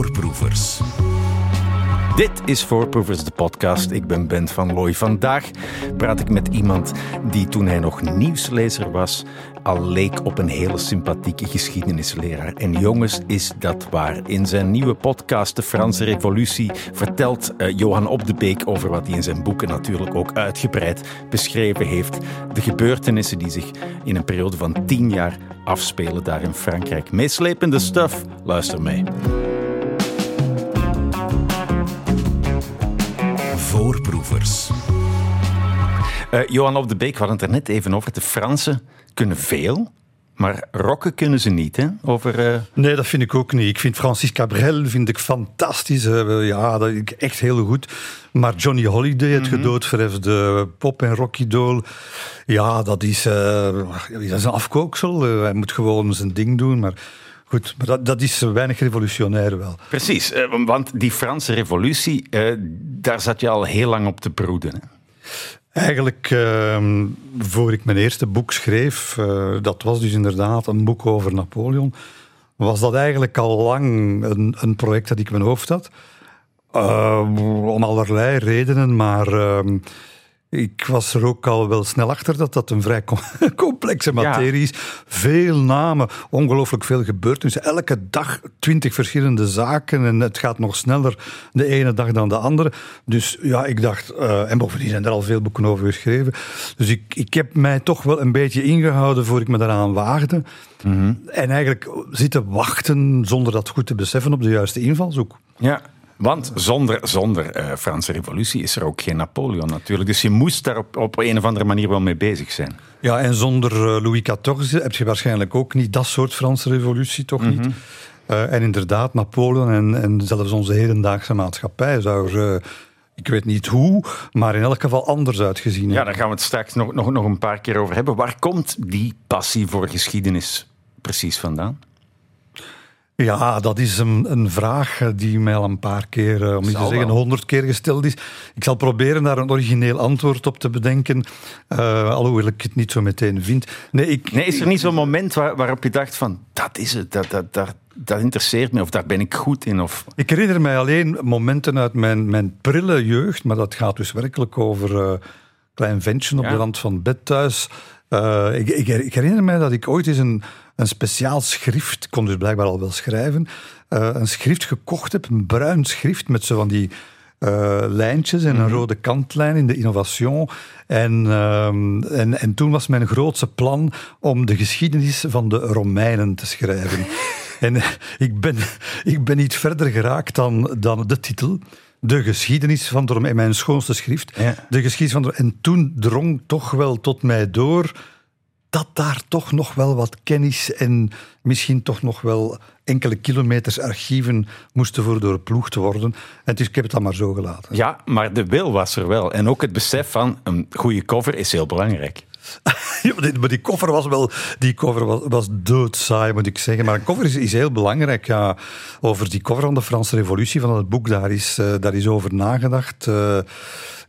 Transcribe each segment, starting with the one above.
Voorproevers. Dit is Voorproevers, de podcast. Ik ben Ben van Looy. Vandaag praat ik met iemand die toen hij nog nieuwslezer was, al leek op een hele sympathieke geschiedenisleraar. En jongens, is dat waar. In zijn nieuwe podcast, De Franse Revolutie, vertelt uh, Johan Op de Beek over wat hij in zijn boeken natuurlijk ook uitgebreid beschreven heeft. De gebeurtenissen die zich in een periode van tien jaar afspelen daar in Frankrijk. Meeslepende stuff, luister mee. Voorproevers. Uh, Johan Op de Beek, we hadden het er net even over. De Fransen kunnen veel, maar rocken kunnen ze niet, hè? Over, uh... Nee, dat vind ik ook niet. Ik vind Francis Cabrel vind ik fantastisch. Ja, dat ik echt heel goed. Maar Johnny Holiday, het mm -hmm. gedoodverfde pop- en rockidool... Ja, dat is, uh, dat is een afkooksel. Hij moet gewoon zijn ding doen, maar... Goed, maar dat, dat, is weinig revolutionair wel. Precies, want die Franse revolutie, daar zat je al heel lang op te broeden. Hè? Eigenlijk, uh, voor ik mijn eerste boek schreef, uh, dat was dus inderdaad een boek over Napoleon, was dat eigenlijk al lang een, een project dat ik in mijn hoofd had. Uh, om allerlei redenen, maar ehm, ik was er ook al wel snel achter dat dat een vrij complexe materie is. Ja. Veel namen, ongelooflijk veel gebeurtenissen. Elke dag twintig verschillende zaken en het gaat nog sneller de ene dag dan de andere. Dus ja, ik dacht, uh, en bovendien zijn er al veel boeken over geschreven. Dus ik, ik heb mij toch wel een beetje ingehouden voor ik me daaraan waagde. Mm -hmm. En eigenlijk zitten wachten zonder dat goed te beseffen op de juiste invalshoek. Ja, want zonder, zonder uh, Franse revolutie is er ook geen Napoleon natuurlijk. Dus je moest daar op, op een of andere manier wel mee bezig zijn. Ja, en zonder uh, Louis XIV heb je waarschijnlijk ook niet dat soort Franse revolutie, toch mm -hmm. niet? Uh, en inderdaad, Napoleon en, en zelfs onze hedendaagse maatschappij zou er ik weet niet hoe, maar in elk geval anders uitgezien hebben. Ja, daar gaan we het straks nog, nog, nog een paar keer over hebben. Waar komt die passie voor geschiedenis precies vandaan? Ja, dat is een, een, vraag die mij al een paar keer, om niet te zeggen honderd keer gesteld is. Ik zal proberen daar een origineel antwoord op te bedenken, uh, alhoewel ik het niet zo meteen vind. Nee, ik, nee is er niet zo'n moment waar, waarop je dacht van, dat is het, dat, dat, dat, dat interesseert me of daar ben ik goed in? Of... Ik herinner mij alleen momenten uit mijn, mijn prille jeugd, maar dat gaat dus werkelijk over uh, klein ventje op ja. de rand van bed thuis. Uh, ik, ik, ik, herinner mij dat ik ooit eens een, een speciaal schrift, ik kon dus blijkbaar al wel schrijven, uh, een schrift gekocht heb, een bruin schrift met zo van die uh, lijntjes en een mm -hmm. rode kantlijn in de innovation. En, uh, en, en toen was mijn grootste plan om de geschiedenis van de Romeinen te schrijven. en ik ben, ik ben niet verder geraakt dan, dan de titel de geschiedenis van de in mijn schoonste schrift. Ja. De geschiedenis van de En toen drong toch wel tot mij door dat daar toch nog wel wat kennis en misschien toch nog wel enkele kilometers archieven moesten voor doorploegd worden. En dus ik heb het dan maar zo gelaten. Ja, maar de wil was er wel. En ook het besef van een goede cover is heel belangrijk. ja, maar die cover was wel die cover was, was doodsaai, moet ik zeggen. Maar een cover is, is heel belangrijk. Ja. Over die cover van de Franse Revolutie, van het boek, daar is, uh, daar is over nagedacht. Uh,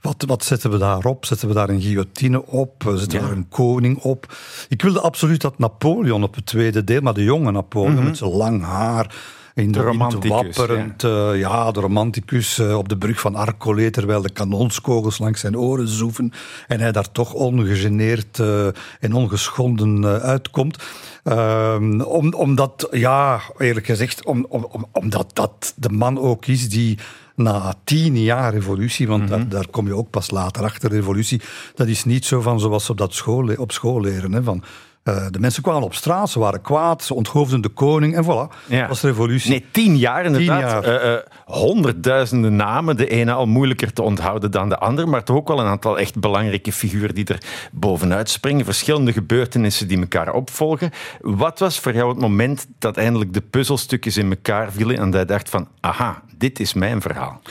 wat, wat zetten we daarop? Zetten we daar een guillotine op? Zetten we ja. daar een koning op? Ik wilde absoluut dat Napoleon op het tweede deel, maar de jonge Napoleon mm -hmm. met zijn lang haar in de, de romanticus, wapperend, ja. Uh, ja. de romanticus uh, op de brug van Arcolé, terwijl de kanonskogels langs zijn oren zoeven en hij daar toch ongegeneerd uh, en ongeschonden uitkomt. Ehm, om, omdat, ja, eerlijk gezegd, om, om, omdat dat de man ook is die na tien jaar revolutie, want mm -hmm. daar, daar, kom je ook pas later achter, revolutie, dat is niet zo van zoals ze op, dat school, op school leren, hè, van uh, de mensen kwamen op straat, ze waren kwaad, ze onthoofden de koning en voilà, ja. was revolutie. Nee, tien jaar inderdaad. Tien jaar. Uh, uh, honderdduizenden namen, de ene al moeilijker te onthouden dan de andere, maar toch ook wel een aantal echt belangrijke figuren die er bovenuit springen. Verschillende gebeurtenissen die elkaar opvolgen. Wat was voor jou het moment dat eindelijk de puzzelstukjes in elkaar vielen en dat je dacht van, aha, dit is mijn verhaal?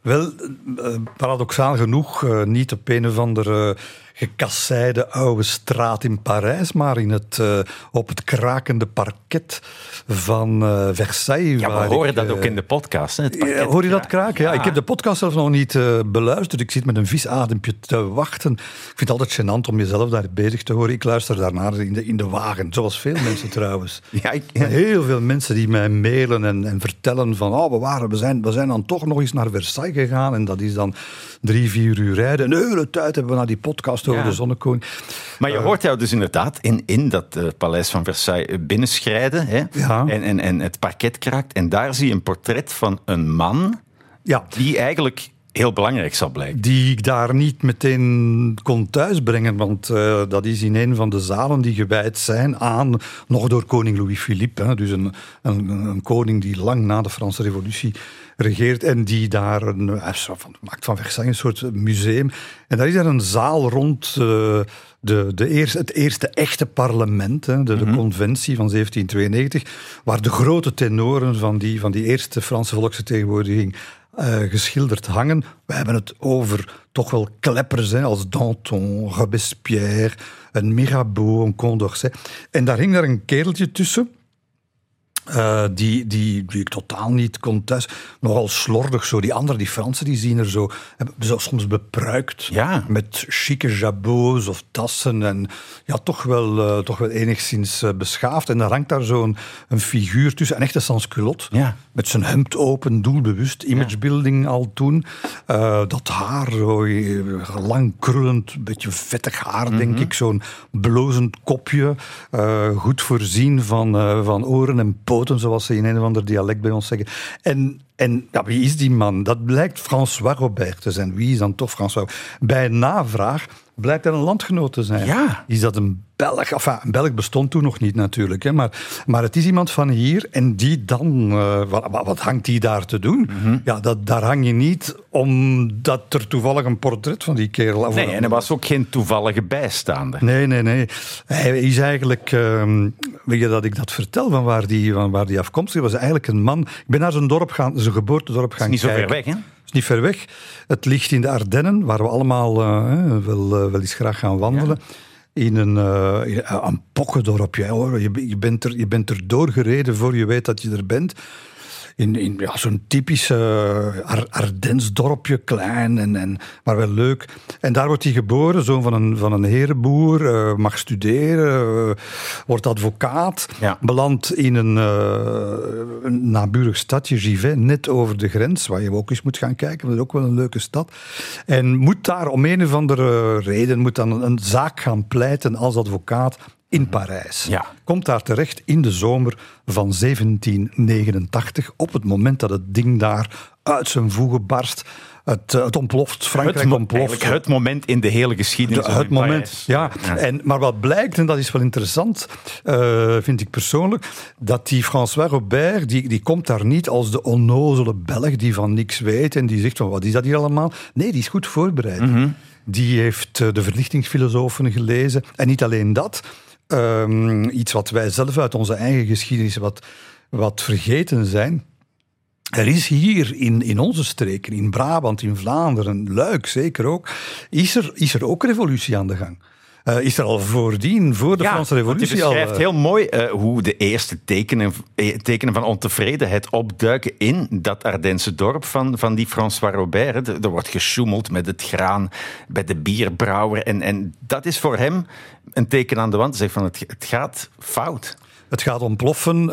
Wel, paradoxaal genoeg, niet op een of andere gekasseide oude straat in Parijs, maar in het, uh, op het krakende parket van uh, Versailles. Ja, we horen ik, dat ook in de podcast. Hè, ja, hoor je dat kraken? Ja. ja. ik heb de podcast zelf nog niet beluisterd. Ik zit met een visadempje te wachten. Ik vind het altijd gênant om jezelf daar bezig te horen. Ik luister daarnaar in de, in de wagen, zoals veel mensen trouwens. Ja, ik, Heel veel mensen die mij mailen en, en vertellen van oh, we, waren, we, zijn, we zijn dan toch nog eens naar Versailles gegaan en dat is dan drie, vier uur rijden. Een hele tijd hebben we naar die podcast over de zonnekoning. Maar je uh, hoort jou dus inderdaad in, in dat uh, paleis van Versailles binnenschrijden hè? Ja. En, en, en het parket kraakt. En daar zie je een portret van een man ja. die eigenlijk heel belangrijk zal blijken. Die ik daar niet meteen kon thuisbrengen, want uh, dat is in een van de zalen die gewijd zijn aan, nog door koning Louis-Philippe, dus een, een, een, koning die lang na de Franse revolutie regeert en die daar een, maakt van Versailles een soort museum. En daar is er een zaal rond uh, de, de eerste, het eerste echte parlement, hè, de, de, mhm. conventie van 1792, waar de grote tenoren van die, van die eerste Franse volksvertegenwoordiging uh, geschilderd hangen. We hebben het over toch wel kleppers hè, als Danton, Robespierre, een Mirabeau, een Condorcet. En daar hing daar een kereltje tussen uh, die, die, die ik totaal niet kon thuis. Nogal slordig zo. Die anderen, die Fransen, die zien er zo, zo soms bepruikt. Ja. Met chique jabots of tassen. En ja, toch wel, uh, toch wel enigszins uh, beschaafd. En dan hangt daar zo'n een figuur tussen. Een echte sans-culotte. Ja. Met zijn hemd open, doelbewust. Imagebuilding ja. al toen. dat haar, zo, lang krullend, beetje vettig haar, denk mhm. ik. Zo'n blozend kopje. goed voorzien van, van oren en poten zoals ze in een of ander dialect bij ons zeggen. En, en ja, wie is die man? Dat blijkt François Robert te zijn. Wie is dan toch François? Bij navraag blijkt dat een landgenoot te zijn. Ja. Is dat een Belg? Enfin, een Belg bestond toen nog niet natuurlijk. Hè, maar, maar het is iemand van hier en die dan... Uh, wat, wat, hangt die daar te doen? Mhm. Ja, dat, daar hang je niet omdat er toevallig een portret van die kerel... Nee, en er was ook geen toevallige bijstaander. Nee, nee, nee. Hij is eigenlijk... Uh, weet je dat ik dat vertel, van waar die, van waar die afkomstig was? Eigenlijk een man... Ik ben naar zijn dorp gaan, zijn geboortedorp gaan kijken. niet zo ver weg, hè? niet ver weg. Het ligt in de Ardennen, waar we allemaal uh, wel, uh, wel eens graag gaan wandelen. In een, uh, een pokkendorpje. Hoor. Je, je, bent er, je bent er doorgereden voor je weet dat je er bent in, in ja, zo'n typisch uh, Ardensdorpje, klein en, en, maar wel leuk. En daar wordt hij geboren, zoon van een, van een herenboer, uh, mag studeren, uh, wordt advocaat, ja. belandt in een, een naburig stadje, Givet, net over de grens, waar je ook eens moet gaan kijken, dat is ook wel een leuke stad. En moet daar om een of andere reden moet dan een zaak gaan pleiten als advocaat in Parijs. Ja. Komt daar terecht in de zomer van 1789, op het moment dat het ding daar uit zijn voegen barst. Het, eh, het ontploft, Frankrijk het, ontploft. Het moment in de hele geschiedenis. het moment, ja. En, maar wat blijkt, en dat is wel interessant, uh, vind ik persoonlijk, dat die François Robert, die, die komt daar niet als de onnozele Belg die van niks weet en die zegt van wat is dat hier allemaal? Nee, die is goed voorbereid. Mm -hmm. Die heeft eh, de verlichtingsfilosofen gelezen. En niet alleen dat, Um, iets wat wij zelf uit onze eigen geschiedenis wat, wat vergeten zijn. Er is hier in, in onze streken, in Brabant, in Vlaanderen, Luik zeker ook, is er, is er ook revolutie aan de gang. Uh, is er al voordien, voor de Franse Revolutie al... Je beschrijft uh, heel mooi uh, hoe de eerste tekenen, tekenen van ontevredenheid opduiken in dat Ardense dorp van, van die François Robert. Er, er wordt gesjoemeld met het graan bij de bierbrouwer. En, en dat is voor hem een teken aan de wand. Zegt van het, het gaat fout. Het gaat ontploffen.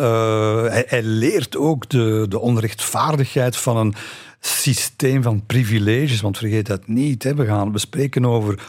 Hij, hij, leert ook de, de onrechtvaardigheid van een systeem van privileges. Want vergeet dat niet. Hè. We gaan bespreken over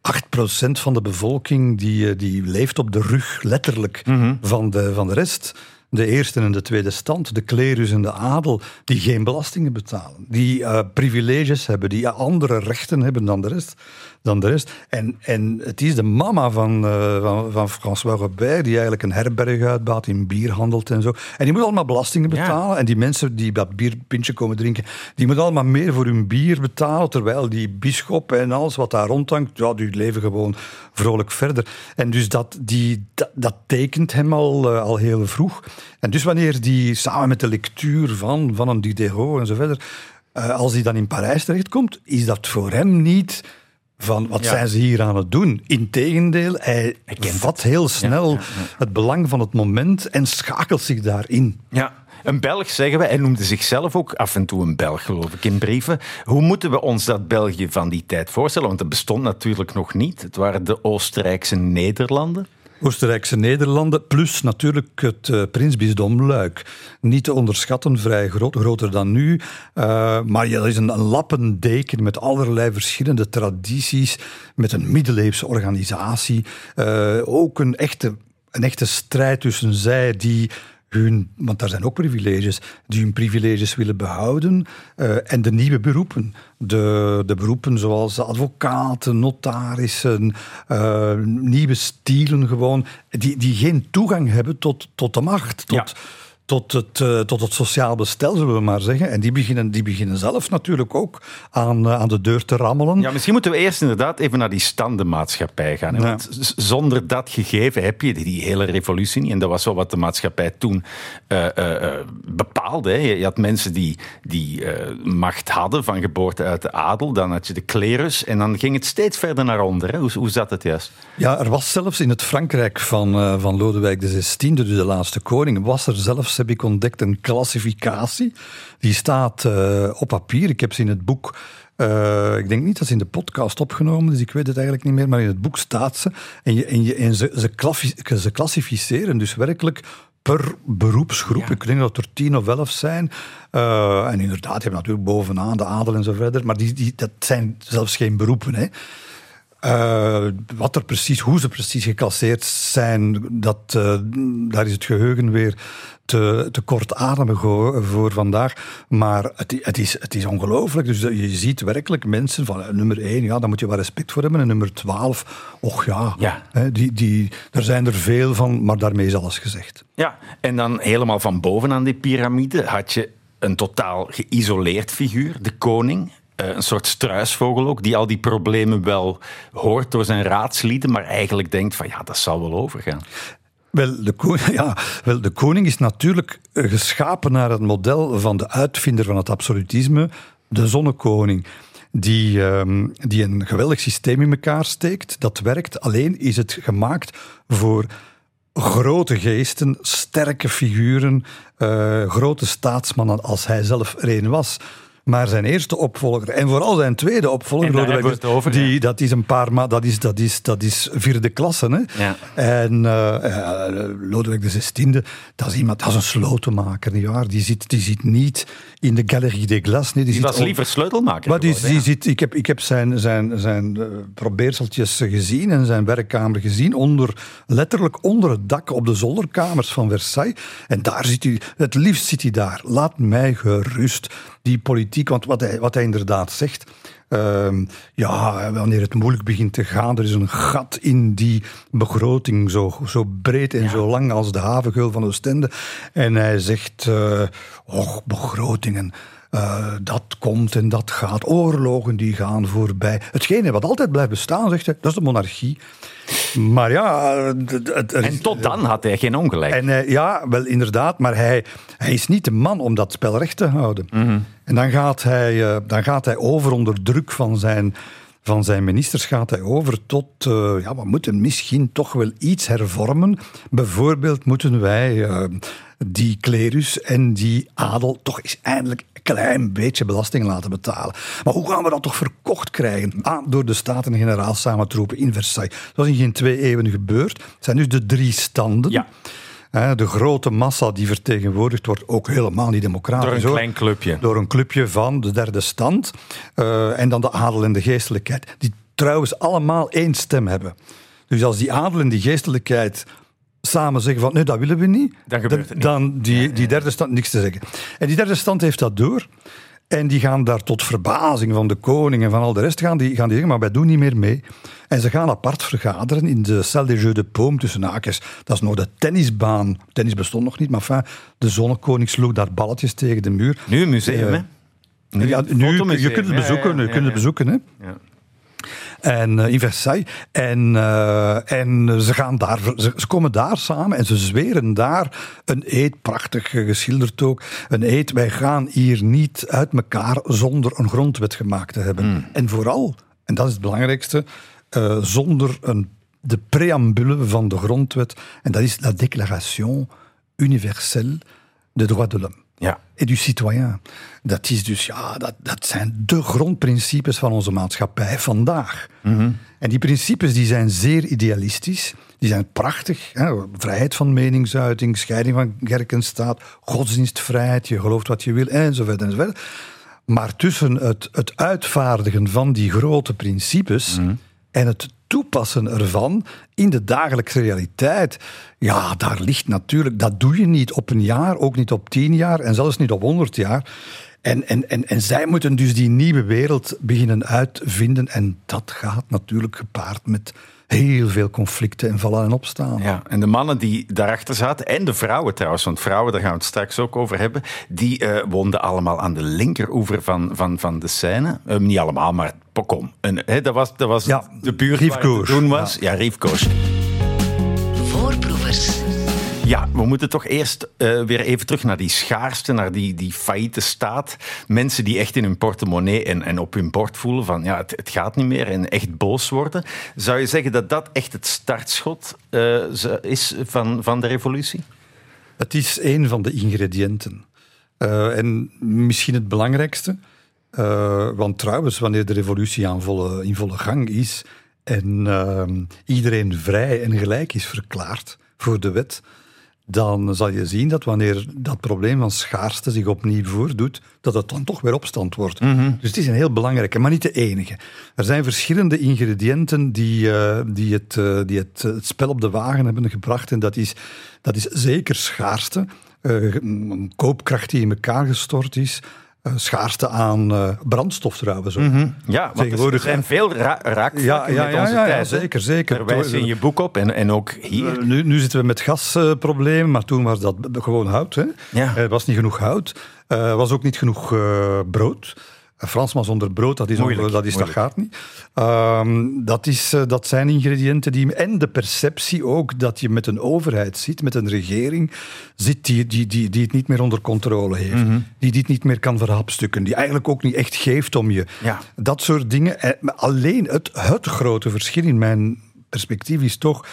8% van de bevolking die, eh, die leeft op de rug, letterlijk, mhm. van, de, van de rest. De eerste en de tweede stand, de klerus en de adel, die geen belastingen betalen. Die uh, privileges hebben, die andere rechten hebben dan de rest dan de rest. En, en het is de mama van, uh, van, van François Robert, die eigenlijk een herberg uitbaat, in bier handelt en zo. En die moet allemaal belastingen betalen. En die mensen die dat bierpintje komen drinken, die moeten allemaal meer voor hun bier betalen, terwijl die bischop en alles wat daar rondhangt, ja, die leven gewoon vrolijk verder. En dus dat, die, dat, dat tekent hem al, uh, al heel vroeg. En dus wanneer die samen met de lectuur van, van een Diderot en zo verder, uh, als hij dan in Parijs terechtkomt, is dat voor hem niet van wat zijn ze hier aan het doen. Integendeel, hij vat heel snel het belang van het moment en schakelt zich daarin. Ja, een Belg zeggen we. Hij noemde zichzelf ook af en toe een Belg, geloof ik, in brieven. Hoe moeten we ons dat België van die tijd voorstellen? Want het bestond natuurlijk nog niet. Het waren de Oostenrijkse Nederlanden. Oostenrijkse Nederlanden, plus natuurlijk het uh, prinsbisdom Luik. Niet te onderschatten, vrij groot, groter dan nu. Uh, maar ja, dat is een, lappendeken met allerlei verschillende tradities, met een middeleeuwse organisatie. Uh, ook een echte, een echte strijd tussen zij die hun, want daar zijn ook privileges, die hun privileges willen behouden. Uh, en de nieuwe beroepen. De, de beroepen zoals advocaten, notarissen, uh, nieuwe stielen gewoon, die, die geen toegang hebben tot, tot de macht. Tot, ja tot het, uh, tot het sociaal bestel, zullen we maar zeggen. En die beginnen, die beginnen zelf natuurlijk ook aan, uh, aan de deur te rammelen. Ja, misschien moeten we eerst inderdaad even naar die standenmaatschappij gaan. Ja. Want zonder dat gegeven heb je die hele revolutie niet. En dat was wel wat de maatschappij toen uh, bepaalde. Hè. Je had mensen die, die macht hadden van geboorte uit de adel. Dan had je de klerus. En dan ging het steeds verder naar onder. Hè. Hoe, hoe zat het juist? Ja, er was zelfs in het Frankrijk van, van Lodewijk XVI, dus de laatste koning, was er zelfs heb ik ontdekt een klassificatie. Die staat uh, op papier. Ik heb ze in het boek. Uh, ik denk niet dat ze in de podcast opgenomen dus ik weet het eigenlijk niet meer. Maar in het boek staat ze. En, je, en, je, en ze, ze, ze klassificeren dus werkelijk per beroepsgroep. Ja. Ik denk dat er tien of elf zijn. Uh, en inderdaad, je hebt natuurlijk bovenaan de adel en zo verder. Maar die, die, dat zijn zelfs geen beroepen. Hè. Uh, wat er precies, hoe ze precies geclasseerd zijn, dat, uh, daar is het geheugen weer te, te kortademig voor vandaag. Maar het, het is, het is ongelooflijk. Dus je ziet werkelijk mensen van eh, nummer 1, ja, daar moet je wel respect voor hebben. En nummer 12, och ja, ja. Hè, die, die, er zijn er veel van, maar daarmee is alles gezegd. Ja, en dan helemaal van bovenaan die piramide had je een totaal geïsoleerd figuur, de koning. Eh, een soort struisvogel ook, die al die problemen wel hoort door zijn raadslieden, maar eigenlijk denkt van ja, dat zal wel overgaan. Wel de, koning, ja, wel, de koning is natuurlijk geschapen naar het model van de uitvinder van het absolutisme, de zonnekoning. Die, um, die een geweldig systeem in elkaar steekt. Dat werkt. Alleen is het gemaakt voor grote geesten, sterke figuren, uh, grote staatsmannen als hij zelf er een was. Maar zijn eerste opvolger en vooral zijn tweede opvolger, Lodewijk, over, die, ja. dat is een paar maanden, dat is, dat is, dat is vierde klasse. Hè? Ja. En uh, Lodewijk XVI, dat is iemand, dat is een slotenmaker, nietwaar? Die zit, die zit niet in de Galerie des Glaces. Nee, die, die was op, liever sleutelmaker. Maar die, die ja. zit, ik heb, ik heb zijn, zijn, zijn uh, probeerseltjes gezien en zijn werkkamer gezien, onder, letterlijk onder het dak op de zolderkamers van Versailles. En daar zit hij, het liefst zit hij daar. Laat mij gerust. Die politiek, want wat hij, wat hij inderdaad zegt, uh, ja, wanneer het moeilijk begint te gaan, er is een gat in die begroting, zo, zo breed en ja. zo lang als de havengeul van Oostende. En hij zegt, uh, och, begrotingen. Uh, dat komt en dat gaat. Oorlogen die gaan voorbij. Hetgene wat altijd blijft bestaan, zegt hij, dat is de monarchie. Maar ja... Het, het, en tot dan had hij geen ongelijk. En, uh, ja, wel inderdaad, maar hij, hij is niet de man om dat spel recht te houden. Mm -hmm. En dan gaat, hij, uh, dan gaat hij over onder druk van zijn, van zijn ministers, gaat hij over tot, uh, ja, we moeten misschien toch wel iets hervormen. Bijvoorbeeld moeten wij die klerus en die adel toch eens eindelijk klein beetje belasting laten betalen. Maar hoe gaan we dat toch verkocht krijgen? Ah, door de Staten-Generaal samentroepen in Versailles. Dat is in geen twee eeuwen gebeurd. Het zijn dus de drie standen. Ja. De grote massa die vertegenwoordigd wordt, ook helemaal niet democratisch. Door een hoor. klein clubje. Door een clubje van de derde stand. Uh, en dan de adel en de geestelijkheid. Die trouwens allemaal één stem hebben. Dus als die adel en die geestelijkheid samen zeggen van nee, dat willen we niet, dan, gebeurt het niet. dan die, die derde stand niks te zeggen. En die derde stand heeft dat door. En die gaan daar tot verbazing van de koning en van al de rest gaan die, gaan die zeggen, maar wij doen niet meer mee. En ze gaan apart vergaderen in de Salle des Jeux de Paume tussen haakjes. Dat is nog de tennisbaan. Tennis bestond nog niet, maar enfin, de zonnekoning sloeg daar balletjes tegen de muur. Nu een museum, uh, hè? Nu, ja, nu, je kunt het bezoeken, ja, ja, je kunt het bezoeken hè. En uh, in Versailles. En, uh, en ze, gaan daar, ze, ze, komen daar samen en ze zweren daar een eed, prachtig geschilderd ook. Een eed, wij gaan hier niet uit elkaar zonder een grondwet gemaakt te hebben. Mm. En vooral, en dat is het belangrijkste, uh, zonder een, de preambule van de grondwet. En dat is la Déclaration universelle des droits de l'homme. Ja. Et du citoyen. Dat is dus, ja, dat, dat zijn de grondprincipes van onze maatschappij vandaag. Mm En die principes die zijn zeer idealistisch. Die zijn prachtig. Hè? Vrijheid van meningsuiting, scheiding van kerk en staat, godsdienstvrijheid, je gelooft wat je wil, enzovoort enzovoort. Maar tussen het, het uitvaardigen van die grote principes Mhm. en het toepassen ervan in de dagelijkse realiteit, ja, daar ligt natuurlijk, dat doe je niet op een jaar, ook niet op tien jaar en zelfs niet op honderd jaar. En, en, en, en zij moeten dus die nieuwe wereld beginnen uitvinden en dat gaat natuurlijk gepaard met heel veel conflicten en vallen en opstaan. Ja, en de mannen die daarachter zaten, en de vrouwen trouwens, want vrouwen, daar gaan we het straks ook over hebben, die eh, woonden allemaal aan de linkeroever van, van, van de Seine. Eh, niet allemaal, maar kom. En, hè, dat was, dat was Ja, de buurt waar het te Riefkoers. was. Ja, Riefkoers. Voorproevers. Ja, we moeten toch eerst eh, weer even terug naar die schaarste, naar die, die failliete staat. Mensen die echt in hun portemonnee en, en op hun bord voelen van ja, het, het gaat niet meer en echt boos worden. Zou je zeggen dat dat echt het startschot eh, is van, van de revolutie? Het is een van de ingrediënten. Eh, en misschien het belangrijkste, eh, want trouwens, wanneer de revolutie aan volle, in volle gang is en eh, iedereen vrij en gelijk is verklaard voor de wet, dan zal je zien dat wanneer dat probleem van schaarste zich opnieuw voordoet, dat het dan toch weer opstand wordt. Dus het is een heel belangrijke, maar niet de enige. Er zijn verschillende ingrediënten die, eh, die, het, eh, die het, het spel op de wagen hebben gebracht. En dat is, dat is zeker schaarste, een koopkracht die in elkaar gestort is, schaarste aan eh, brandstof trouwens ook. Ja, want Tegenwoordig- er zijn veel ra raakvlakken Ja, ja, ja, onze ja, tijd. zeker, zeker. Daar wijs je in je boek op en, en ook hier. Eh, Nu, nu zitten we met gasproblemen, maar toen was dat gewoon hout. Hè. Er was niet genoeg hout. Er was ook niet genoeg eh, brood. Een Fransman zonder brood, dat, is Moeilijk, dat, is, dat gaat niet. Ehm, dat, is, eh, dat zijn ingrediënten die... En de perceptie ook dat je met een overheid zit, met een regering zit die, die, die, die het niet meer onder controle heeft. Mhm. Die dit niet meer kan verhapstukken. Die eigenlijk ook niet echt geeft om je. Ja. Dat soort dingen. Eh, Alleen het, het grote verschil in mijn perspectief is toch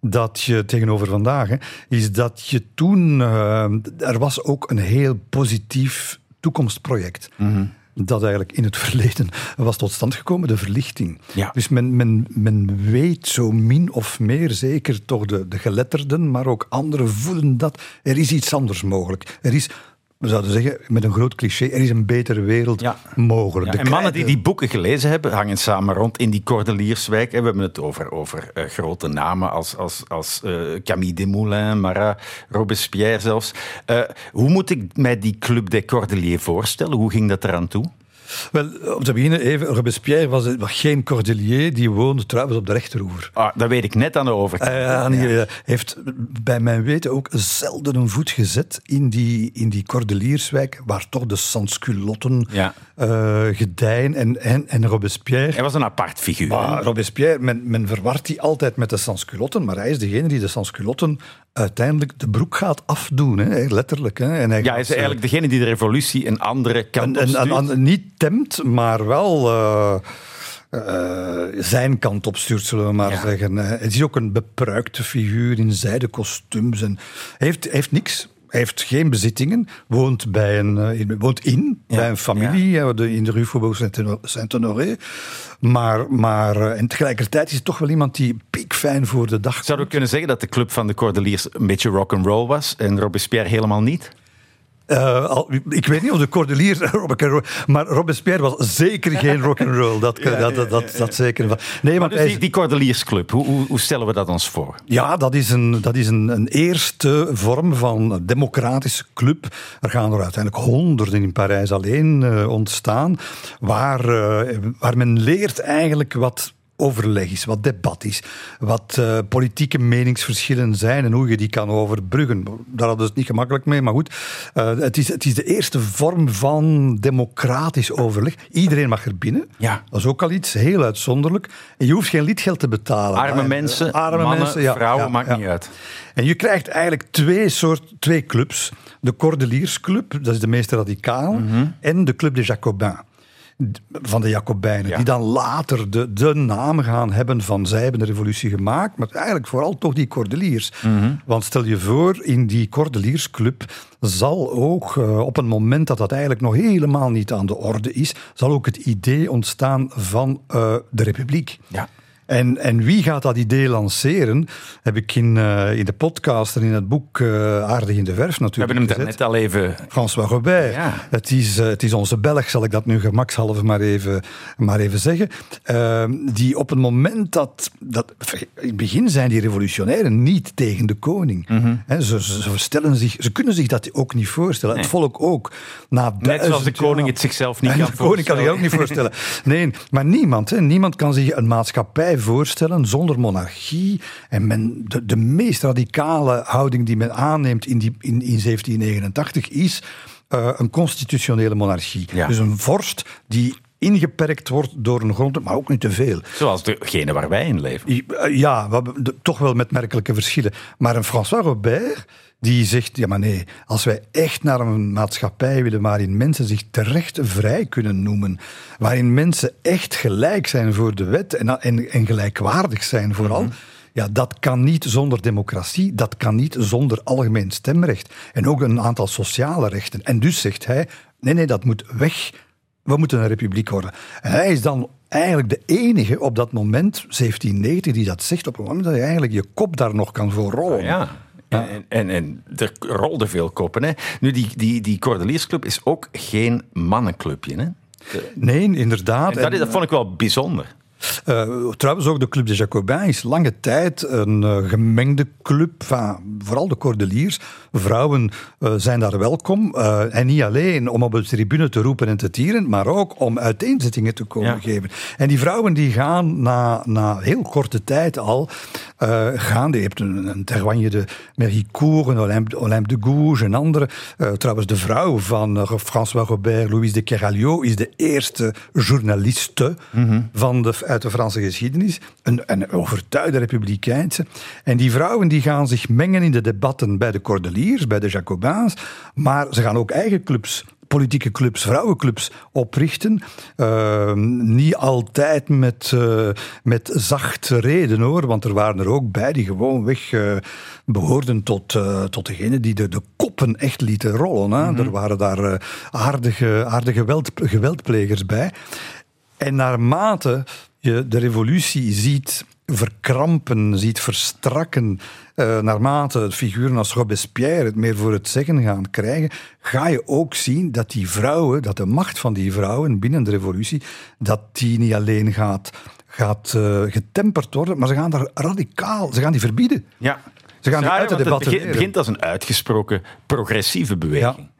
dat je tegenover vandaag, hè, is dat je toen, eh, er was ook een heel positief toekomstproject. Dat eigenlijk in het verleden was tot stand gekomen, de verlichting. Ja. Dus men, men, men weet zo min of meer, zeker toch de, de geletterden, maar ook anderen voelen dat er is iets anders mogelijk. Er is, we zouden zeggen, met een groot cliché, er is een betere wereld Ja. mogelijk. Ja, en mannen die die boeken gelezen hebben, hangen samen rond in die Cordelierswijk. hè. We hebben het over, over eh, grote namen als, als, als eh, Camille Desmoulins, Marat, Robespierre zelfs. Eh, hoe moet ik mij die Club des Cordeliers voorstellen? Hoe ging dat eraan toe? Wel, om te beginnen even, Robespierre was, was geen cordelier, die woonde trouwens op de rechteroever. Ah, dat weet ik net aan de overkant. Hij uh, uh, heeft bij mijn weten ook zelden een voet gezet in die, in die Cordelierswijk, waar toch de sansculotten Ja. uh, gedijen. En, en, en Robespierre... Hij was een apart figuur. Maar Robespierre, men, men verwart die altijd met de sansculotten, maar hij is degene die de sansculotten uiteindelijk de broek gaat afdoen, hè, letterlijk. Hè. En hij ja, hij is eigenlijk degene die de revolutie een andere kant op en, stuurt. en, en, niet temt, maar wel uh, uh, zijn kant op stuurt, zullen we maar Ja. zeggen. Uh, het is ook een bepruikte figuur in zijden kostuums. En hij heeft, heeft niks. Hij heeft geen bezittingen, woont, bij een, in, woont in Ja, bij een familie ja. de, in de Rue Faubourg Saint-Honoré. Maar, maar en tegelijkertijd is het toch wel iemand die piekfijn voor de dag Zouden we kunnen zeggen dat de club van de Cordeliers een beetje rock'n'roll was en Robespierre helemaal niet? Uh, al, ik weet niet of de Cordeliers, maar Robespierre was zeker geen rock'n'roll. Dat, ja, dat, dat, dat, dat, zeker. Nee, maar dus hij, die, die Cordeliersclub, hoe, hoe, hoe, stellen we dat ons voor? Ja, dat is, een, dat is een, een eerste vorm van democratische club. Er gaan er uiteindelijk honderden in Parijs alleen uh, ontstaan, waar, uh, waar men leert eigenlijk wat overleg is, wat debat is, wat uh, politieke meningsverschillen zijn en hoe je die kan overbruggen. Daar hadden ze het niet gemakkelijk mee, maar goed. Uh, het, is, het is de eerste vorm van democratisch overleg. Iedereen mag er binnen. Ja. Dat is ook al iets heel uitzonderlijk. En je hoeft geen lidgeld te betalen. Arme maar, mensen, arme mannen, mensen, ja, vrouwen, ja, maakt ja. niet uit. En je krijgt eigenlijk twee, soort, twee clubs. De Cordeliersclub, dat is de meest radicale, mm -hmm. en de Club des Jacobins. Van de Jacobijnen, die dan later de, de naam gaan hebben van zij hebben de revolutie gemaakt, maar eigenlijk vooral toch die Cordeliers. Mhm. Want stel je voor, in die Cordeliersclub zal ook uh, op een moment dat dat eigenlijk nog helemaal niet aan de orde is, zal ook het idee ontstaan van uh, de republiek. Ja. En, en wie gaat dat idee lanceren? Heb ik in, uh, in de podcast en in het boek uh, Aardig in de Verf natuurlijk. We hebben hem net al even. François Robert. Ja. Het, is, uh, het is onze Belg, zal ik dat nu gemakshalve maar even, maar even zeggen. Ehm, die op het moment dat, dat. In het begin zijn die revolutionairen niet tegen de koning. Mhm. Mm -hmm. ze, ze, ze, stellen zich, ze kunnen zich dat ook niet voorstellen. Nee. Het volk ook. Na net zoals de koning het zichzelf niet kan de koning kan zich ook niet voorstellen. Nee, maar niemand, hè, niemand kan zich een maatschappij voorstellen zonder monarchie. En men, de, de meest radicale houding die men aanneemt in, die, in, in 1789 is uh, een constitutionele monarchie. Ja. Dus een vorst die ingeperkt wordt door een grond, maar ook niet te veel. Zoals degene waar wij in leven. Ja, we hebben de, toch wel met merkelijke verschillen. Maar een François Robert die zegt, ja maar nee, als wij echt naar een maatschappij willen waarin mensen zich terecht vrij kunnen noemen, waarin mensen echt gelijk zijn voor de wet en, en, en gelijkwaardig zijn vooral, mm -hmm. ja, dat kan niet zonder democratie, dat kan niet zonder algemeen stemrecht en ook een aantal sociale rechten. En dus zegt hij, nee, nee, dat moet weg. We moeten een republiek worden. En hij is dan eigenlijk de enige op dat moment, 1790, die dat zegt op het moment dat je eigenlijk je kop daar nog kan voor rollen. Oh, ja. En, en, en, en, er rolden veel koppen. Hè. Nu, die, die, die Cordeliersclub is ook geen mannenclubje. Hè? De... Nee, inderdaad. En dat, dat vond ik wel bijzonder. Uh, trouwens, ook de Club des Jacobins is lange tijd een uh, gemengde club. Van, vooral de Cordeliers. Vrouwen uh, zijn daar welkom. en niet alleen om op de tribune te roepen en te tieren, maar ook om uiteenzettingen te komen Ja. geven. En die vrouwen die gaan na, na heel korte tijd al gaan. Je hebt een, een Terwagne de Méricourt, een Olympe, Olympe de Gouges en andere. trouwens, de vrouw van François Robert, Louise de Keralio, is de eerste journaliste van de uit de Franse geschiedenis. Een, een overtuigde republikeinse. En die vrouwen die gaan zich mengen in de debatten bij de Cordeliers, bij de Jacobins. Maar ze gaan ook eigen clubs politieke clubs, vrouwenclubs oprichten. Uh, niet altijd met, uh, met zachte reden hoor, want er waren er ook bij die gewoonweg uh, behoorden tot, tot degene die de, de koppen echt lieten rollen. Hè? Mm -hmm. Er waren daar aardige, aardige geweld, geweldplegers bij. En naarmate je de revolutie ziet verkrampen, ziet verstrakken, uh, naarmate figuren als Robespierre het meer voor het zeggen gaan krijgen, ga je ook zien dat die vrouwen, dat de macht van die vrouwen binnen de revolutie, dat die niet alleen gaat, gaat uh, getemperd worden, maar ze gaan daar radicaal, ze gaan die verbieden. Ja. Ze gaan die uit de want het debatten begint, begint als een uitgesproken progressieve beweging. Ja.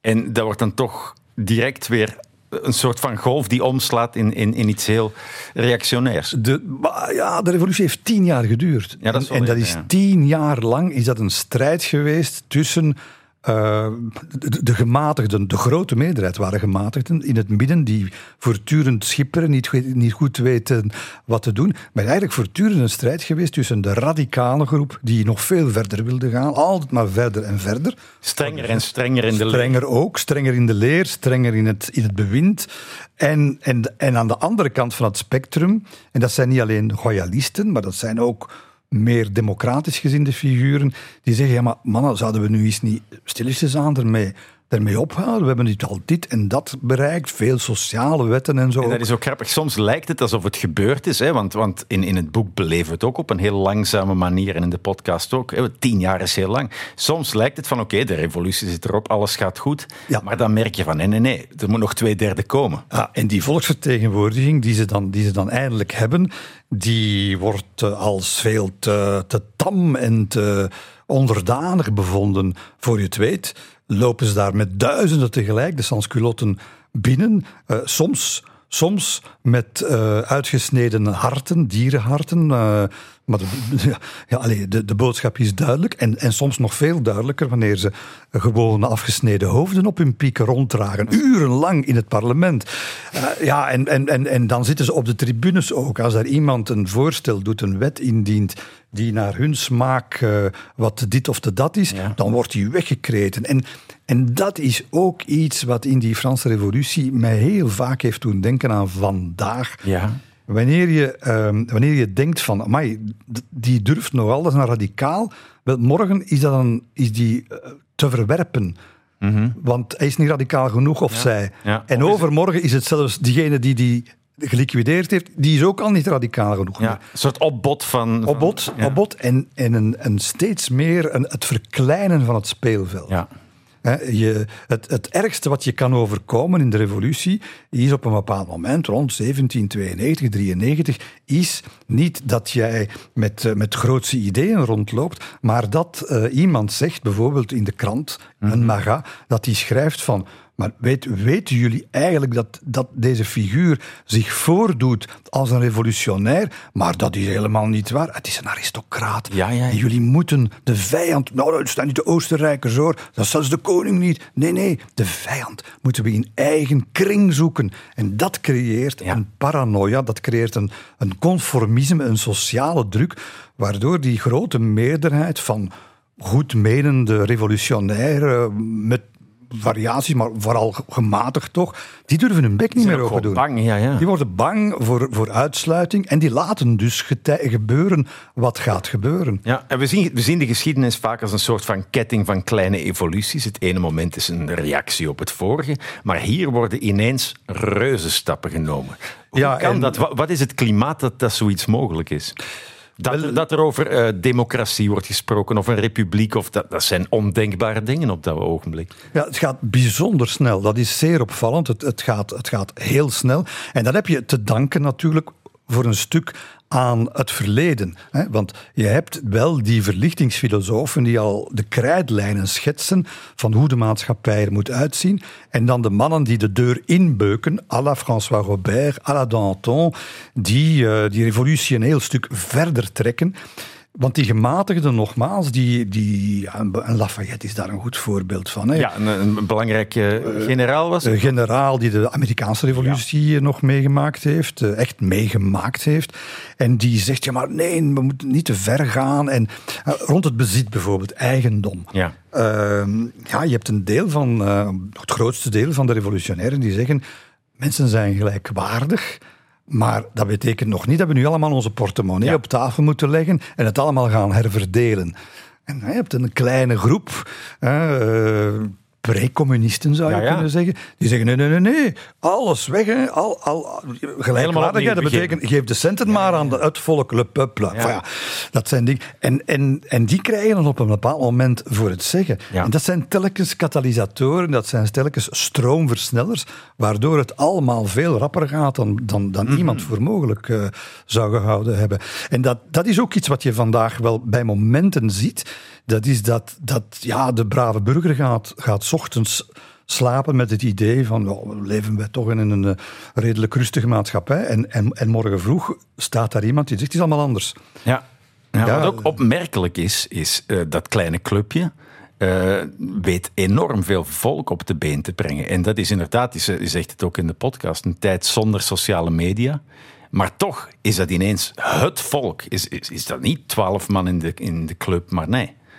En dat wordt dan toch direct weer een soort van golf die omslaat in, in, in iets heel reactionairs. De, ja, de revolutie heeft tien jaar geduurd. Ja, dat is en, en dat is ja. tien jaar lang is dat een strijd geweest tussen de, de, gematigden, de grote meerderheid waren gematigden in het midden, die voortdurend schipperen, niet, niet goed weten wat te doen. Maar eigenlijk voortdurend een strijd geweest tussen de radicale groep, die nog veel verder wilde gaan, altijd maar verder en verder. Strenger en strenger in de leer. Strenger ook, strenger in de leer, strenger in het, in het bewind. En, en, en aan de andere kant van het spectrum, en dat zijn niet alleen royalisten, maar dat zijn ook meer democratisch gezinde figuren, die zeggen, ja maar mannen, zouden we nu eens niet stilletjes aan ermee, ermee ophouden? We hebben niet al dit en dat bereikt, veel sociale wetten en zo. En dat is ook grappig. Soms lijkt het alsof het gebeurd is, hè? want, want in, in het boek beleven we het ook op een heel langzame manier en in de podcast ook. Hè? Tien jaar is heel lang. Soms lijkt het van, oké, okay, de revolutie zit erop, alles gaat goed. Ja. Maar dan merk je van, nee, nee, nee, er moet nog twee derde komen. Ja, en die volksvertegenwoordiging die ze dan, die ze dan eindelijk hebben, die wordt als veel te, te tam en te onderdanig bevonden. Voor je het weet, lopen ze daar met duizenden tegelijk, de sansculotten, binnen. Uh, soms, soms met uh, uitgesneden harten, dierenharten. Maar de, ja, ja, allee, de, de boodschap is duidelijk. En, en soms nog veel duidelijker wanneer ze gewone afgesneden hoofden op hun pieken ronddragen. Urenlang in het parlement. Uh, ja, en, en, en, en dan zitten ze op de tribunes ook. Als er iemand een voorstel doet, een wet indient die naar hun smaak uh, wat dit of te dat is, ja. dan wordt die weggekreten. En, en dat is ook iets wat in die Franse revolutie mij heel vaak heeft doen denken aan vandaag. Ja. Wanneer je, um, wanneer je denkt van, amai, die durft nogal, dat is een radicaal. Wel, morgen is, dat een, is die uh, te verwerpen. Mm -hmm. Want hij is niet radicaal genoeg, of ja. zij. Ja. En Of is overmorgen is het zelfs diegene die die geliquideerd heeft, die is ook al niet radicaal genoeg. Ja, een soort opbod van... Opbod, ja. opbod en, en een, een steeds meer een, het verkleinen van het speelveld. Ja. Je, het, het ergste wat je kan overkomen in de revolutie is op een bepaald moment, rond 1792, 93, is niet dat jij met, uh, met grootse ideeën rondloopt, maar dat uh, iemand zegt, bijvoorbeeld in de krant, -hmm. een maga, dat die schrijft van maar weet, weten jullie eigenlijk dat, dat deze figuur zich voordoet als een revolutionair? Maar dat is helemaal niet waar. Het is een aristocraat. Ja, ja, jullie moeten de vijand... Nou, dat staan niet de Oostenrijkers hoor. Dat is zelfs de koning niet. Nee, nee. De vijand moeten we in eigen kring zoeken. En dat creëert een paranoia. Dat creëert een, een conformisme, een sociale druk. Waardoor die grote meerderheid van goedmenende revolutionairen met variaties, maar vooral gematigd toch, die durven hun bek niet meer open doen. bang, ja, ja. Die worden bang voor, voor uitsluiting en die laten dus gebeuren wat gaat gebeuren. Ja, en we zien, we zien de geschiedenis vaak als een soort van ketting van kleine evoluties. Het ene moment is een reactie op het vorige, maar hier worden ineens reuzenstappen genomen. Hoe Ja, kan en- dat? Wat, wat is het klimaat dat, dat zoiets mogelijk is? Dat, er- dat er over eh, democratie wordt gesproken of een republiek, of dat, dat zijn ondenkbare dingen op dat ogenblik. Ja, het gaat bijzonder snel. Dat is zeer opvallend. Het, het, gaat, het gaat heel snel. En dat heb je te danken natuurlijk voor een stuk aan het verleden. Want je hebt wel die verlichtingsfilosofen die al de krijtlijnen schetsen van hoe de maatschappij er moet uitzien. En dan de mannen die de deur inbeuken, à la François Robert, à la Danton, die uh, die revolutie een heel stuk verder trekken. Want die gematigden, nogmaals, die, die, ja, Lafayette is daar een goed voorbeeld van. Hè? Ja, een, een belangrijke generaal was. Een generaal die de Amerikaanse revolutie ja. nog meegemaakt heeft, echt meegemaakt heeft. En die zegt, ja maar nee, we moeten niet te ver gaan. En uh, rond het bezit bijvoorbeeld, eigendom. Ja. Uh, ja, je hebt een deel van, het grootste deel van de revolutionairen die zeggen, mensen zijn gelijkwaardig. Maar dat betekent nog niet dat we nu allemaal onze portemonnee ja. op tafel moeten leggen en het allemaal gaan herverdelen. En je hebt een kleine groep, uh, pre-communisten zou je ja, ja. kunnen zeggen, die zeggen nee, nee, nee, nee, alles weg, hè. Al, al, gelijkwaardigheid, dat betekent geef de centen ja, maar aan de, het volk, le peuple. Enfin, dat zijn dingen. En, en, en die krijgen dan op een bepaald moment voor het zeggen. En dat zijn telkens katalysatoren, dat zijn telkens stroomversnellers, waardoor het allemaal veel rapper gaat dan, dan, dan mm -hmm. iemand voor mogelijk uh, zou gehouden hebben. En dat, dat is ook iets wat je vandaag wel bij momenten ziet. Dat is dat, dat ja, de brave burger gaat, gaat ochtends slapen met het idee van oh, leven wij toch in een uh, redelijk rustige maatschappij. En, en, en morgen vroeg staat daar iemand die zegt het is allemaal anders. Ja. ja, ja wat ook opmerkelijk is, is uh, dat kleine clubje. Uh, weet enorm veel volk op de been te brengen. En dat is inderdaad, je zegt het ook in de podcast, een tijd zonder sociale media. Maar toch is dat ineens het volk. Is, is, is dat niet twaalf man in de, in de club, maar nee.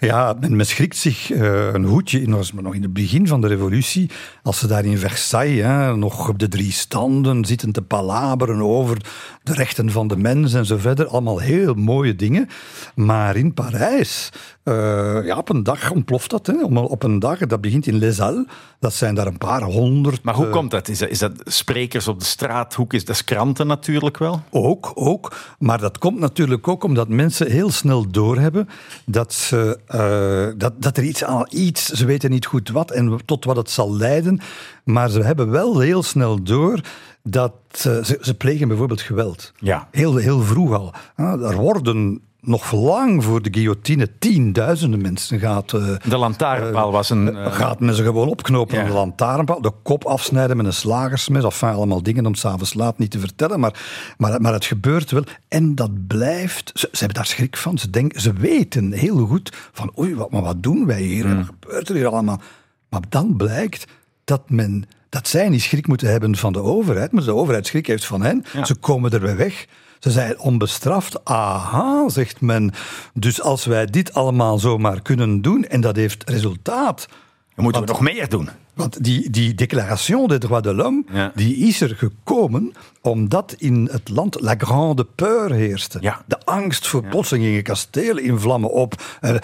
Ja, men, men schrikt zich uh, een hoedje in, was nog in het begin van de revolutie, als ze daar in Versailles hè, nog op de drie standen zitten te palaberen over de rechten van de mens en zo verder. Allemaal heel mooie dingen. Maar in Parijs, uh, ja, op een dag ontploft dat. Hè. Op een dag, dat begint in Les Halles, dat zijn daar een paar honderd. Maar hoe uh, komt dat? Is, dat? is dat sprekers op de straathoek? Is dat kranten natuurlijk wel? Ook, ook. Maar dat komt natuurlijk ook omdat mensen heel snel doorhebben dat, ze, uh, dat, dat er iets aan iets, ze weten niet goed wat en tot wat het zal leiden. Maar ze hebben wel heel snel door dat uh, ze, ze plegen bijvoorbeeld geweld. Ja. Heel, heel vroeg al. er worden nog lang voor de guillotine tienduizenden mensen gaat... Uh, de lantaarnpaal was een... Uh, gaat men ze gewoon opknopen ja. aan de lantaarnpaal, de kop afsnijden met een slagersmes, enfin allemaal dingen om s'avonds laat niet te vertellen, maar, maar, maar het gebeurt wel. En dat blijft... Ze, ze hebben daar schrik van. Ze, denken, ze weten heel goed van oei, wat, maar wat doen wij hier? Mm. Wat gebeurt er hier allemaal? Maar dan blijkt dat men dat zij niet schrik moeten hebben van de overheid, maar de overheid schrik heeft van hen. Ze komen er weer weg. Ze zijn onbestraft. Aha, zegt men. Dus als wij dit allemaal zomaar kunnen doen en dat heeft resultaat. Dan moeten we nog meer doen. Want die, die Déclaration des droits de l'homme, die is er gekomen omdat in het land la grande peur heerste. Ja. De angst voor plotseling gingen kastelen in vlammen op. Uh,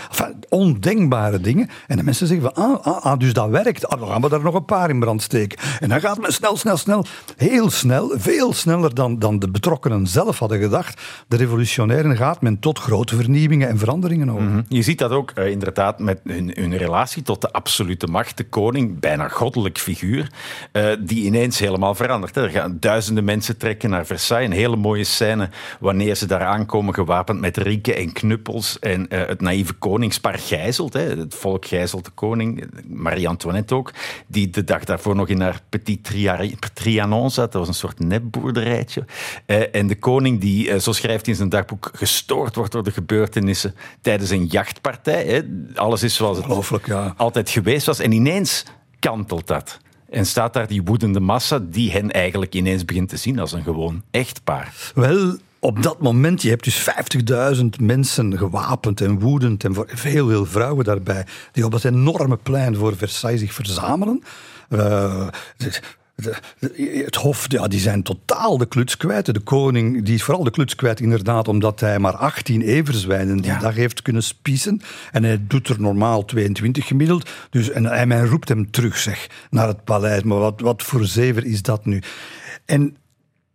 ondenkbare dingen. En de mensen zeggen van, ah, ah, ah, dus dat werkt. Ah, dan gaan we daar nog een paar in brand steken. En dan gaat men snel, snel, snel, heel snel, veel sneller dan, dan de betrokkenen zelf hadden gedacht. De revolutionairen gaat men tot grote vernieuwingen en veranderingen over. Mhm. Je ziet dat ook uh, inderdaad met hun, hun relatie tot de absolute macht. De koning, bijna goddelijk figuur, uh, die ineens helemaal verandert. Hè. Er gaan duizenden mensen trekken naar Versailles. Een hele mooie scène wanneer ze daar aankomen gewapend met rieken en knuppels en uh, het naïeve koningspaar gijzelt. Hè. Het volk gijzelt de koning, Marie-Antoinette ook, die de dag daarvoor nog in haar Petit Trianon zat. Dat was een soort nepboerderijtje. Uh, en de koning die, zo schrijft hij in zijn dagboek, gestoord wordt door de gebeurtenissen tijdens een jachtpartij. Hè. Alles is zoals het ja. altijd geweest was. En ineens kantelt dat. En staat daar die woedende massa die hen eigenlijk ineens begint te zien als een gewoon echtpaar. Wel, op dat moment, je hebt dus 50.000 mensen gewapend en woedend en veel, veel vrouwen daarbij, die op dat enorme plein voor Versailles zich verzamelen. Uh, het Hof, ja, die zijn totaal de kluts kwijt. De koning die is vooral de kluts kwijt, inderdaad, omdat hij maar 18 everzwijnen die dag heeft kunnen spiezen. En hij doet er normaal 22 gemiddeld. Dus, en, en men roept hem terug, zeg, naar het paleis. Maar wat, wat voor zever is dat nu? En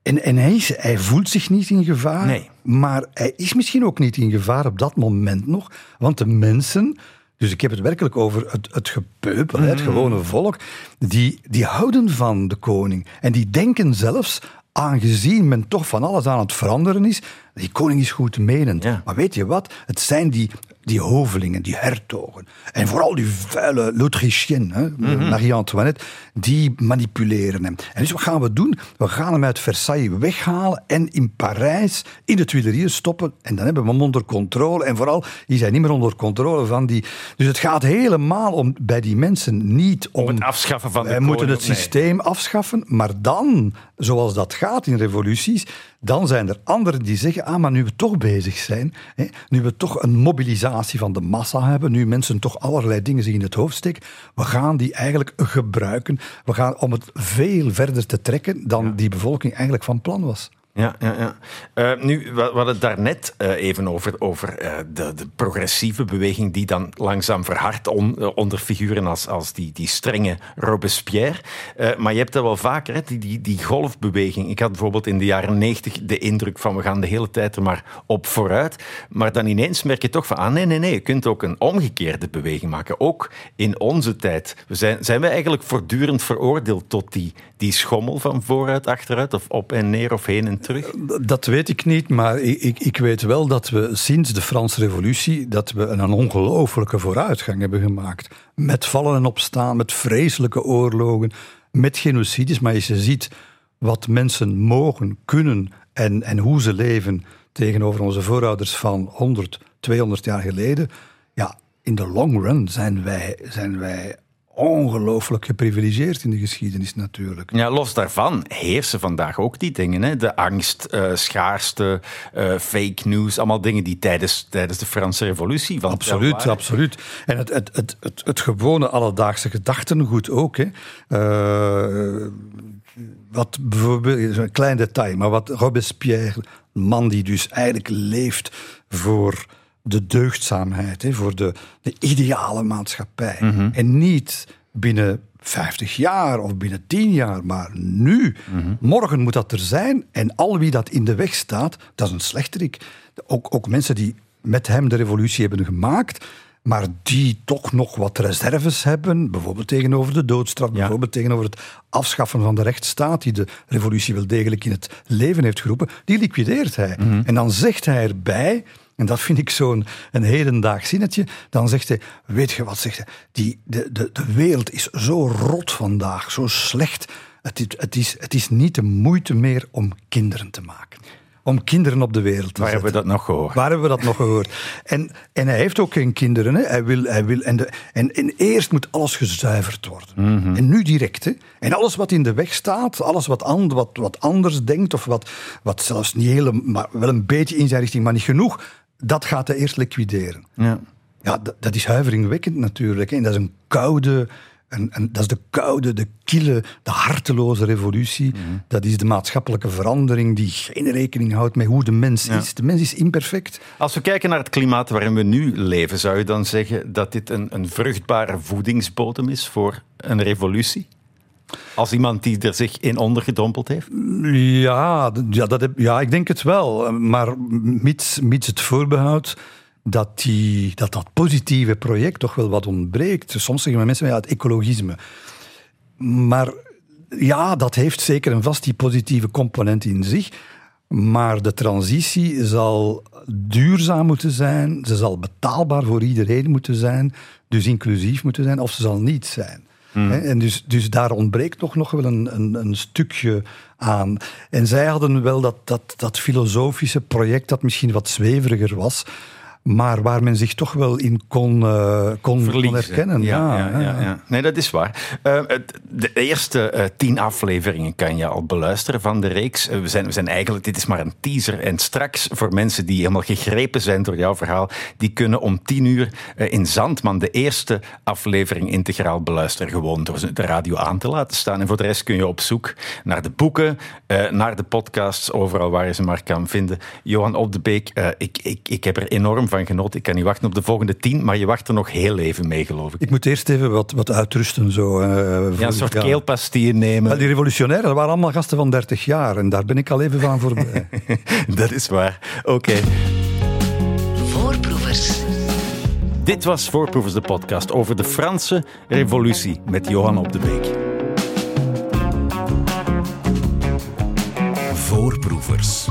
en, en hij, is, hij, voelt zich niet in gevaar, nee. maar hij is misschien ook niet in gevaar op dat moment nog, want de mensen dus ik heb het werkelijk over het, het gepeupel, het mm. gewone volk. Die, die houden van de koning. En die denken zelfs, aangezien men toch van alles aan het veranderen is, die koning is goed menend. Maar weet je wat? Het zijn die die hovelingen, die hertogen. En vooral die vuile l'Autrichienne, mm Marie-Antoinette, die manipuleren hem. En dus wat gaan we doen? We gaan hem uit Versailles weghalen en in Parijs in de Tuileries stoppen. En dan hebben we hem onder controle. En vooral, die zijn niet meer onder controle van die... Dus het gaat helemaal om, bij die mensen niet om... Om het afschaffen van de Wij moeten het systeem afschaffen, maar dan, zoals dat gaat in revoluties, dan zijn er anderen die zeggen, ah, maar nu we toch bezig zijn, hè, nu we toch een mobilisatie van de massa hebben, nu mensen toch allerlei dingen zich in het hoofd steken, we gaan die eigenlijk gebruiken. We gaan om het veel verder te trekken dan die bevolking eigenlijk van plan was. Ja, ja, ja. Uh, nu, we hadden het daarnet uh, even over, over uh, de, de, progressieve beweging die dan langzaam verhardt on, onder figuren als, als die, die strenge Robespierre. maar je hebt dat wel vaker, hè, die, die, die golfbeweging. Ik had bijvoorbeeld in de jaren negentig de indruk van we gaan de hele tijd er maar op vooruit. Maar dan ineens merk je toch van, ah nee, nee, nee, je kunt ook een omgekeerde beweging maken. Ook in onze tijd. We zijn, zijn we eigenlijk voortdurend veroordeeld tot die, die schommel van vooruit, achteruit of op en neer of heen en terug? Dat weet ik niet, maar ik, ik weet wel dat we sinds de Franse Revolutie dat we een ongelofelijke vooruitgang hebben gemaakt. Met vallen en opstaan, met vreselijke oorlogen, met genocides. Maar als je ziet wat mensen mogen, kunnen en, en hoe ze leven tegenover onze voorouders van 100, 200 jaar geleden. Ja, in de long run zijn wij, zijn wij ongelooflijk geprivilegeerd in de geschiedenis natuurlijk. Ja, los daarvan heersen vandaag ook die dingen. Hè? De angst, uh, schaarste, uh, fake news, allemaal dingen die tijdens, tijdens de Franse revolutie van Absoluut, absoluut. En het, het, het, het, het gewone alledaagse gedachtengoed ook. Hè? Uh, wat bijvoorbeeld, een klein detail, maar wat Robespierre, man die dus eigenlijk leeft voor de deugdzaamheid, hè, voor de, de ideale maatschappij. En niet binnen 50 jaar of binnen 10 jaar, maar nu. Morgen moet dat er zijn. En al wie dat in de weg staat, dat is een slechterik. Ook, ook mensen die met hem de revolutie hebben gemaakt, maar die toch nog wat reserves hebben, bijvoorbeeld tegenover de doodstraf, bijvoorbeeld tegenover het afschaffen van de rechtsstaat, die de revolutie wel degelijk in het leven heeft geroepen, die liquideert hij. Mhm. En dan zegt hij erbij, En dat vind ik zo'n een hedendaags zinnetje. Dan zegt hij, weet je wat, zegt hij, die, de, de, de wereld is zo rot vandaag, zo slecht. Het, is- het, is, het is niet de moeite meer om kinderen te maken. Om kinderen op de wereld te Waar zetten. hebben we dat nog gehoord? Waar hebben we dat nog gehoord? En, en hij heeft ook geen kinderen. Hè. Hij wil, hij wil, en, de, en, en eerst moet alles gezuiverd worden. En nu direct. Hè. En alles wat in de weg staat, alles wat, wat, wat anders denkt, of wat, wat zelfs niet helemaal, maar wel een beetje in zijn richting, maar niet genoeg, dat gaat hij eerst liquideren. Ja. Ja, dat, dat is huiveringwekkend natuurlijk. En dat is een koude, een, een- dat is de koude, de kille, de harteloze revolutie. Dat is de maatschappelijke verandering die geen rekening houdt met hoe de mens Ja. is. De mens is imperfect. Als we kijken naar het klimaat waarin we nu leven, zou je dan zeggen dat dit een, een vruchtbare voedingsbodem is voor een revolutie? Als iemand die er zich in ondergedompeld heeft? Ja, ja, dat heb, ja, ik denk het wel. Maar mits, mits het voorbehoud dat, die, dat dat positieve project toch wel wat ontbreekt. Soms zeggen mensen, ja, het ecologisme. Maar ja, dat heeft zeker en vast die positieve component in zich. Maar de transitie zal duurzaam moeten zijn. Ze zal betaalbaar voor iedereen moeten zijn. Dus inclusief moeten zijn. Of ze zal niet zijn. Hè, En dus, dus daar ontbreekt toch nog wel een, een, een stukje aan. En zij hadden wel dat, dat, dat filosofische project dat misschien wat zweveriger was. Maar waar men zich toch wel in kon, eh, kon, Verliezen. herkennen. Ja, ja, ja, ja. Nee, dat is waar. Eh, het- de eerste eh, tien afleveringen kan je al beluisteren van de reeks. We, zijn, we zijn eigenlijk, dit is maar een teaser. En straks, voor mensen die helemaal gegrepen zijn door jouw verhaal, die kunnen om tien uur in Zandman de eerste aflevering integraal beluisteren. Gewoon door de radio aan te laten staan. En voor de rest kun je op zoek naar de boeken, naar de podcasts, overal waar je ze maar kan vinden. Johan Op de Beek, ik, ik, ik heb er enorm van genoten. Ik kan niet wachten op de volgende tien, maar je wacht er nog heel even mee, geloof ik. Ik moet eerst even wat, wat uitrusten. Zo, eh, Ja, voor- een soort ja. keelpastille nemen. Die revolutionairen dat waren allemaal gasten van 30 jaar. En daar ben ik al even van voorbij. Dat is waar. Oké. Voorproevers. Dit was Voorproevers, de podcast over de Franse revolutie met Johan Op de Beek. Voorproevers.